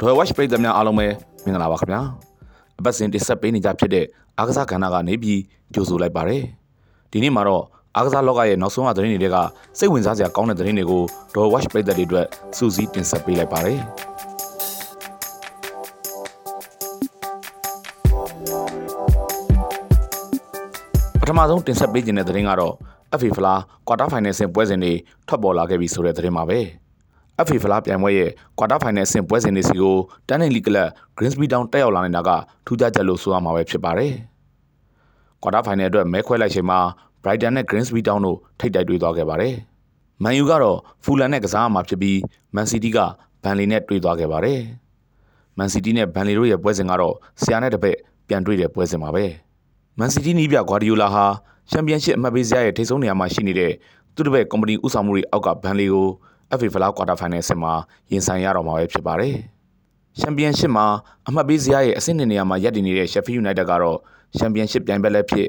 ဒေါ်ဝက်ပရိသတ်များအားလုံးပဲမင်္ဂလာပါခင်ဗျာအပတ်စဉ်တင်ဆက်ပေးနေကြဖြစ်တဲ့အားကစားကဏ္ဍကနေပြီးကြိုဆိုလိုက်ပါတယ်ဒီနေ့မှာတော့အားကစားလောကရဲ့နောက်ဆုံးအသတင်းတွေကစိတ်ဝင်စားစရာကောင်းတဲ့သတင်းတွေကိုဒေါ်ဝက်ပရိသတ်တွေအတွက်စူးစီးတင်ဆက်ပေးလိုက်ပါတယ်ပထမဆုံးတင်ဆက်ပေးခြင်းတဲ့သတင်းကတော့ FA ဖလားကွာတာဖိုင်နယ်ဆင်ပွဲစဉ်တွေထွက်ပေါ်လာခဲ့ပြီဆိုတဲ့သတင်းပါပဲ။ FA ဖလားပြိုင်ပွဲရဲ့ကွာတာဖိုင်နယ်ဆင်ပွဲစဉ်တွေစီကိုတန်းနိုင်လီကလပ် Greensby Town တက်ရောက်လာနေတာကထူးခြားချက်လို့ဆိုရမှာပဲဖြစ်ပါတယ်။ကွာတာဖိုင်နယ်အတွက်မဲခွဲလိုက်ချိန်မှာ Brighton နဲ့ Greensby Town တို့ထိပ်တိုက်တွေ့သွားခဲ့ပါတယ်။မန်ယူကတော့ဖူလန်နဲ့ကစားမှာဖြစ်ပြီးမန်စီးတီးကဘန်လီနဲ့တွေ့သွားခဲ့ပါတယ်။မန်စီးတီးနဲ့ဘန်လီတို့ရဲ့ပွဲစဉ်ကတော့ဆရာနဲ့တပည့်ပြန်တွေ့တဲ့ပွဲစဉ်ပါပဲ။မန်စီးတီးနီးပြဂွာဒီယိုလာဟာချန်ပီယံရှစ်အမှတ်ပေးစရရဲ့ထိပ်ဆုံးနေရာမှာရှိနေတဲ့သူ့တပည့်ကုမ္ပဏီဥဆောင်မှုတွေအောက်ကဘန်လီကို FA ဖလားကွာတာဖိုင်နယ်စစ်မှာရင်ဆိုင်ရတော့မှာပဲဖြစ်ပါတယ်။ချန်ပီယံရှစ်မှာအမှတ်ပေးစရရဲ့အဆင့်နှစ်နေရာမှာရပ်တည်နေတဲ့ Sheffield United ကတော့ချန်ပီယံရှစ်ပြိုင်ပွဲလည်းဖြစ်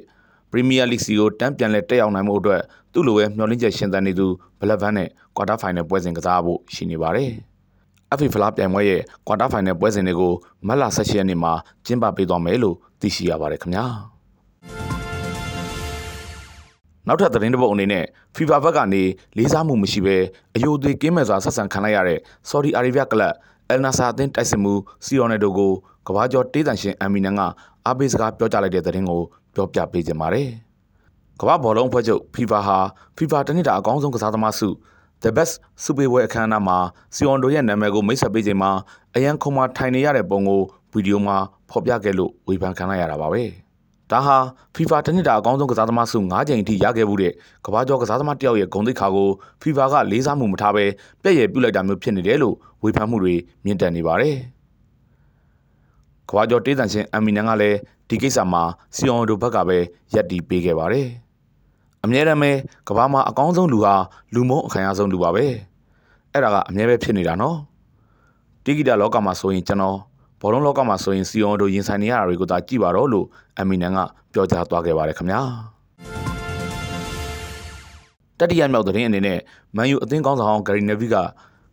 ပရီးမီးယားလိဂ်စီကိုတန်းပြန်လဲတက်ရောက်နိုင်မှုအတွက်သူ့လိုပဲမျှော်လင့်ချက်ရှင်သန်နေသူဘလက်ဗန်နဲ့ကွာတာဖိုင်နယ်ပွဲစဉ်ကစားဖို့ရှိနေပါတယ်။ FA ဖလားပြိုင်ပွဲရဲ့ကွာတာဖိုင်နယ်ပွဲစဉ်တွေကိုမတ်လ16ရက်နေ့မှာကျင်းပပေးသွားမယ်လို့သိရှိရပါတယ်ခင်ဗျာ။ နောက်ထပ်သတင်းတစ်ပုဒ်အနေနဲ့ FIFA ဘက်ကနေလေးစားမှုမရှိဘဲအယိုသေးကင်းမဲ့စွာဆက်ဆံခံလိုက်ရတဲ့ Saudi Arabia ကလပ် El Nassr အသင်းတိုက်စစ်မှုစီယိုနယ်ဒိုကိုကဘာကျော်တေးတန်ရှင်အမ်မီနန်ကအားပေးစကားပြောကြားလိုက်တဲ့သတင်းကိုပြောပြပေးခြင်းပါတယ်။ကမ္ဘာဘောလုံးအဖွဲ့ချုပ် FIFA ဟာ FIFA တနစ်တာအကောင်းဆုံးကစားသမားစု The Best စုပေးပွဲအခမ်းအနားမှာစီယွန်ဒိုရဲ့နာမည်ကိုမိတ်ဆက်ပေးချိန်မှာအရန်ခုံမှာထိုင်နေရတဲ့ပုံကိုဗီဒီယိုမှာဖော်ပြခဲ့လို့ဝေဖန်ခံလိုက်ရတာပါပဲ။ ဒါဟာ FIFA တနစ်တာအကောင်းဆုံးကစားသမားစု9ကြိမ်အထိရခဲ့မှုတဲ့ကမ္ဘာကျော်ကစားသမားတယောက်ရဲ့ဂုဏ်သိက္ခာကို FIFA ကလေးစားမှုမထားဘဲပြည့်ရည်ပြုတ်လိုက်တာမျိုးဖြစ်နေတယ်လို့ဝေဖန်မှုတွေမြင့်တက်နေပါတယ်။ကမ္ဘာကျော်တေးသန့်ရှင်အမီနန်ကလည်းဒီကိစ္စမှာစီယွန်ဒိုဘက်ကပဲရက်တီပေးခဲ့ပါတယ်။အမြဲတမ်းပဲကမ္ဘာမှာအကောင်းဆုံးလူဟာလူမုန်းအခံရဆုံးလူပါပဲ။အဲ့ဒါကအမြဲပဲဖြစ်နေတာနော်။တိဂီတာလောကမှာဆိုရင်ကျွန်တော် ဘောလုံးလောကမှာဆိုရင်စီယွန်တို့ရင်ဆိုင်နေရတာတွေကိုသာကြည့်ပါတော့လို့အမီနန်ကပြောကြားသွားခဲ့ပါတယ်ခင်ဗျာတတိယမြောက်သတင်းအနေနဲ့မန်ယူအသင်းကောင်းဆောင်ဂရီနဗီက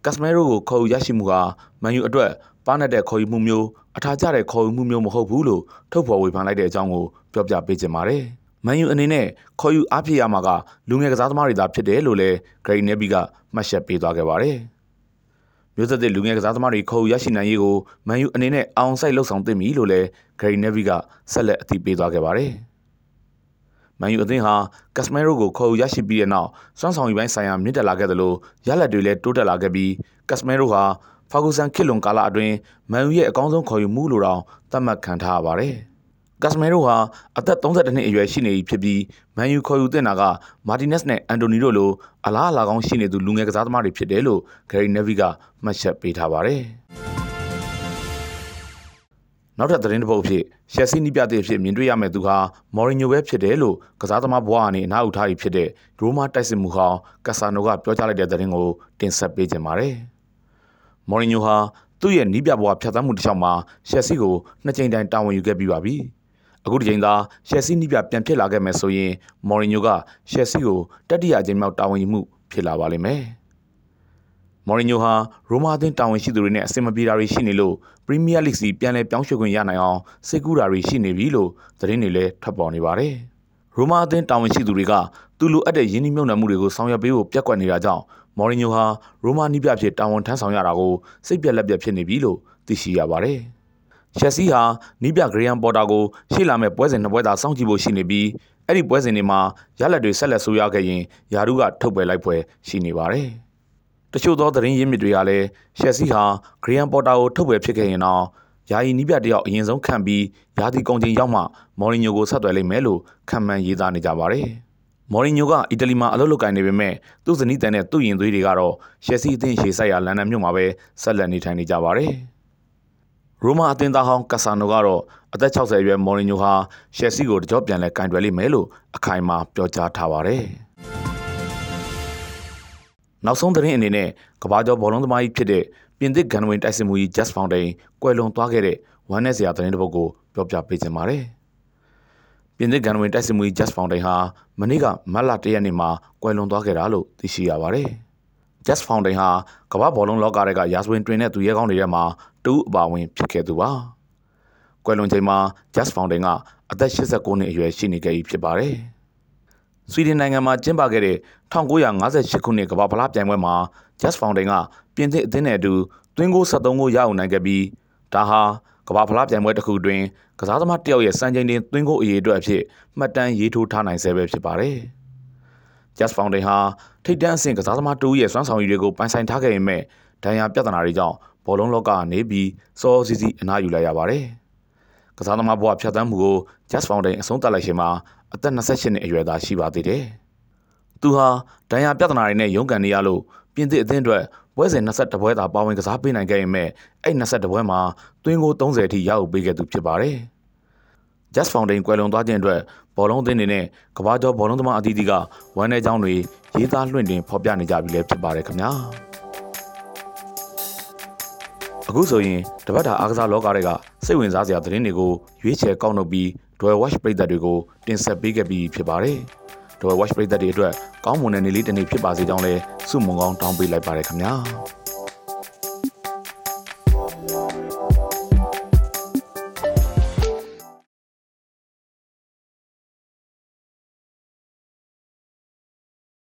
ကတ်စမဲရိုကိုခေါ်ယူရရှိမှုဟာမန်ယူအတွက်ပါနဲ့တဲ့ခေါ်ယူမှုမျိုးအထာကျတဲ့ခေါ်ယူမှုမျိုးမဟုတ်ဘူးလို့ထုတ်ဖော်ဝေဖန်လိုက်တဲ့အကြောင်းကိုပြောပြပေးချင်ပါတယ်မန်ယူအနေနဲ့ခေါ်ယူအားဖြည့်ရမှာကလူငယ်ကစားသမားတွေသာဖြစ်တယ်လို့လည်းဂရီနေဗီကမှတ်ချက်ပေးသွားခဲ့ပါတယ်။ မျိုးဆက်သစ်လူငယ်ကစားသမားတွေခေါ်ယူရရှိနိုင်ရေးကိုမန်ယူအနေနဲ့အောင်ဆိုင်လှုပ်ဆောင်သင့်ပြီလို့လည်းဂရီနေဗီကဆက်လက်အသိပေးသွားခဲ့ပါတယ်။မန်ယူအသင်းဟာကက်စမဲရိုကိုခေါ်ယူရရှိပြီးတဲ့နောက်စွမ်းဆောင်ရည်ပိုင်းဆိုင်ရာမြင့်တက်လာခဲ့သလိုရလဒ်တွေလည်းတိုးတက်လာခဲ့ပြီးကက်စမဲရိုဟာဖာဂူဆန်ခေလွန်ကာလအတွင်းမန်ယူရဲ့အကောင်းဆုံးခေါ်ယူမှုလို့တောင်သတ်မှတ်ခံထားရပါတယ်။ ကက်စမဲရိုဟာအသက်32နှစ်အရွယ်ရှိနေပြီဖြစ်ပြီးမန်ယူခေါ်ယူတင်တာကမာတီနက်စ်နဲ့အန်တိုနီတို့လိုအလားအလာကောင်းရှိနေသူလူငယ်ကစားသမားတွေဖြစ်တယ်လို့ဂရီနေဗီကမှတ်ချက်ပေးထားပါတယ်။နောက်ထပ်သတင်းတစ်ပုဒ်အဖြစ်ရှက်စီနီးပြတဲ့အဖြစ်မြင်တွေ့ရမယ့်သူဟာမော်ရီညိုပဲဖြစ်တယ်လို့ကစားသမားဘွားအနေအနားယူထားပြီးဖြစ်တဲ့ရိုမာတိုက်စစ်မှုဟောင်းကက်ဆာနိုကပြောကြားလိုက်တဲ့သတင်းကိုတင်ဆက်ပေးခြင်းပါတယ်။မော်ရီညိုဟာသူ့ရဲ့နီးပြဘွားဖြတ်သန်းမှုတစ်လျှောက်မှာရှက်စီကိုနှစ်ကြိမ်တိုင်တာဝန်ယူခဲ့ပြီးပါပြီ။ အခုဒီချိန်သာရှယ်ဆီနီးပြပြန်ဖြစ်လာခဲ့မယ်ဆိုရင်မော်ရီညိုကရှယ်ဆီကိုတတိယအကြိမ်မြောက်တာဝန်ယူမှုဖြစ်လာပါလိမ့်မယ်။မော်ရီညိုဟာရိုမာအသင်းတာဝန်ရှိသူတွေနဲ့အဆင်မပြေတာတွေရှိနေလို့ပရီးမီးယားလိဂ်စီပြန်လည်ပြောင်းရွှေ့ခွင့်ရနိုင်အောင်စိတ်ကူးတာတွေရှိနေပြီလို့သတင်းတွေလည်းထွက်ပေါ်နေပါတယ်။ရိုမာအသင်းတာဝန်ရှိသူတွေကသူလိုအပ်တဲ့ရင်းနှီးမြှုပ်နှံမှုတွေကိုဆောင်ရွက်ပေးဖို့ပြက်ကွက်နေတာကြောင့်မော်ရီညိုဟာရိုမာနီးပြဖြစ်တာဝန်ထမ်းဆောင်ရတာကိုစိတ်ပြက်လက်ပြက်ဖြစ်နေပြီလို့သိရှိရပါတယ်။ ရှက်စီဟာနီးပြဂရီယန်ပေါ်တာကိုရှေ့လာမဲ့ပွဲစဉ်နှစ်ပွဲသာစောင့်ကြည့်ဖို့ရှိနေပြီးအဲ့ဒီပွဲစဉ်တွေမှာရလက်တွေဆက်လက်ဆိုးရခဲ့ရင်ယာရုကထုတ်ပယ်လိုက်ပွဲရှိနေပါတယ်။တချို့သောသတင်းရင်းမြစ်တွေကလည်းရှက်စီဟာဂရီယန်ပေါ်တာကိုထုတ်ပယ်ဖြစ်ခဲ့ရင်တော့ယာယီနီးပြတယောက်အရင်ဆုံးခံပြီးယာတီကုန်ချင်းရောက်မှမော်ရီညိုကိုဆက်သွယ်လိုက်မယ်လို့ခံမှန်းရေးသားနေကြပါတယ်။မော်ရီညိုကအီတလီမှာအလုပ်လုပ်ကိုင်နေပေမဲ့သူ့ဇနီးတန်နဲ့သူ့ရင်သွေးတွေကတော့ရှက်စီအသင်းရှေ့ဆိုင်ရာလန်ဒန်မြို့မှာပဲဆက်လက်နေထိုင်နေကြပါတယ်။ ရိုမာအသင်းသားဟောင်းကဆာနိုကတော့အသက်60အရွယ်မော်ရီညိုဟာရှယ်ဆီကိုတကြောပြန်လဲကင်တွယ်လိမ့်မယ်လို့အခိုင်အမာပြောကြားထားပါတယ်။နောက်ဆုံးသတင်းအနေနဲ့ကဘာကျော်ဘောလုံးသမားကြီးဖြစ်တဲ့ပြင်သစ်ဂန်ဝင်တိုက်စစ်မှုကြီး Just Fountain ကွယ်လွန်သွားခဲ့တဲ့ဝမ်းနဲ့စရာသတင်းတစ်ပုဒ်ကိုပြောပြပေးချင်ပါတယ်။ပြင်သစ်ဂန်ဝင်တိုက်စစ်မှုကြီး Just Fountain ဟာမနေ့ကမတ်လ၁ရက်နေ့မှာကွယ်လွန်သွားခဲ့တာလို့သိရှိရပါတယ်။ Just Fountain ဟာကမ္ဘာဘောလုံးလောကတွေကရာဇဝင်တွင်တဲ့သူရဲကောင်းတွေထဲမှာတူအပါဝင်ဖြစ်ခဲ့သူပါ။ကွယ်လွန်ချိန်မှာ Just Fountain ကအသက်89နှစ်အရွယ်ရှိနေခဲ့ပြီဖြစ်ပါတယ်။ဆွီဒင်နိုင်ငံမှာကျင်းပခဲ့တဲ့1958ခုနှစ်ကမ္ဘာဖလားပြိုင်ပွဲမှာ Just Fountain ကပြင်သစ်အသင်းနဲ့အတူသွင်းဂိုး73ဂိုးရအောင်နိုင်ခဲ့ပြီးဒါဟာကမ္ဘာဖလားပြိုင်ပွဲတစ်ခုတွင်ကစားသမားတစ်ယောက်ရဲ့စံချိန်တင်သွင်းဂိုးအရေအတွက်အဖြစ်မှတ်တမ်းရေးထိုးထားနိုင်ဆဲပဲဖြစ်ပါတယ်။ Just Fountain ဟာထိပ်တန်းအဆင့်ကစားသမားတူရဲ့စွမ်းဆောင်ရည်တွေကိုပိုင်ဆိုင်ထားခဲ့ပေမဲ့ဒဏ်ရာပြဿနာတွေကြောင့်ဘောလုံးလောကကနေပြီးစောစီးစီးအနားယူလိုက်ရပါတယ်။ကစားသမားဘဝဖြတ်သန်းမှုကို Just Fountain အဆုံးသတ်လိုက်ချိန်မှာအသက်28နှစ်အရွယ်သာရှိပါသေးတယ်။သူဟာဒဏ်ရာပြဿနာတွေနဲ့ရုန်းကန်နေရလို့ပြင်သစ်အသင်းအတွက်ပွဲစဉ်22ပွဲသာပါဝင်ကစားပေးနိုင်ခဲ့ပေမဲ့အဲ့22ပွဲမှာသွင်းဂိုး30အထိရအောင်ပေးခဲ့သူဖြစ်ပါတယ်။ Just Fountain ကွယ်လွန်သွားခြင်းအတွက်ဘောလုံးအသင်းတွေနဲ့ကမ္ဘာကျော်ဘောလုံးသမားအသီးသီးကဝမ်းနည်းကြောင်းတွေရေးသားလွှင့်တင်ဖော်ပြနေကြပြီလည်းဖြစ်ပါတယ်ခင်ဗျာအခုဆိုရင်တပတ်တာအားကစားလောကတွေကစိတ်ဝင်စားစရာသတင်းတွေကိုရွေးချယ်ကောက်နှုတ်ပြီး Dwell Watch ပရိသတ်တွေကိုတင်ဆက်ပေးခဲ့ပြီးဖြစ်ပါတယ် Dwell Watch ပရိသတ်တွေအတွက်ကောင်းမွန်တဲ့နေ့လေးတစ်နေ့ဖြစ်ပါစေကြောင်းလည်းဆုမွန်ကောင်းတောင်းပေးလိုက်ပါတယ်ခင်ဗျာ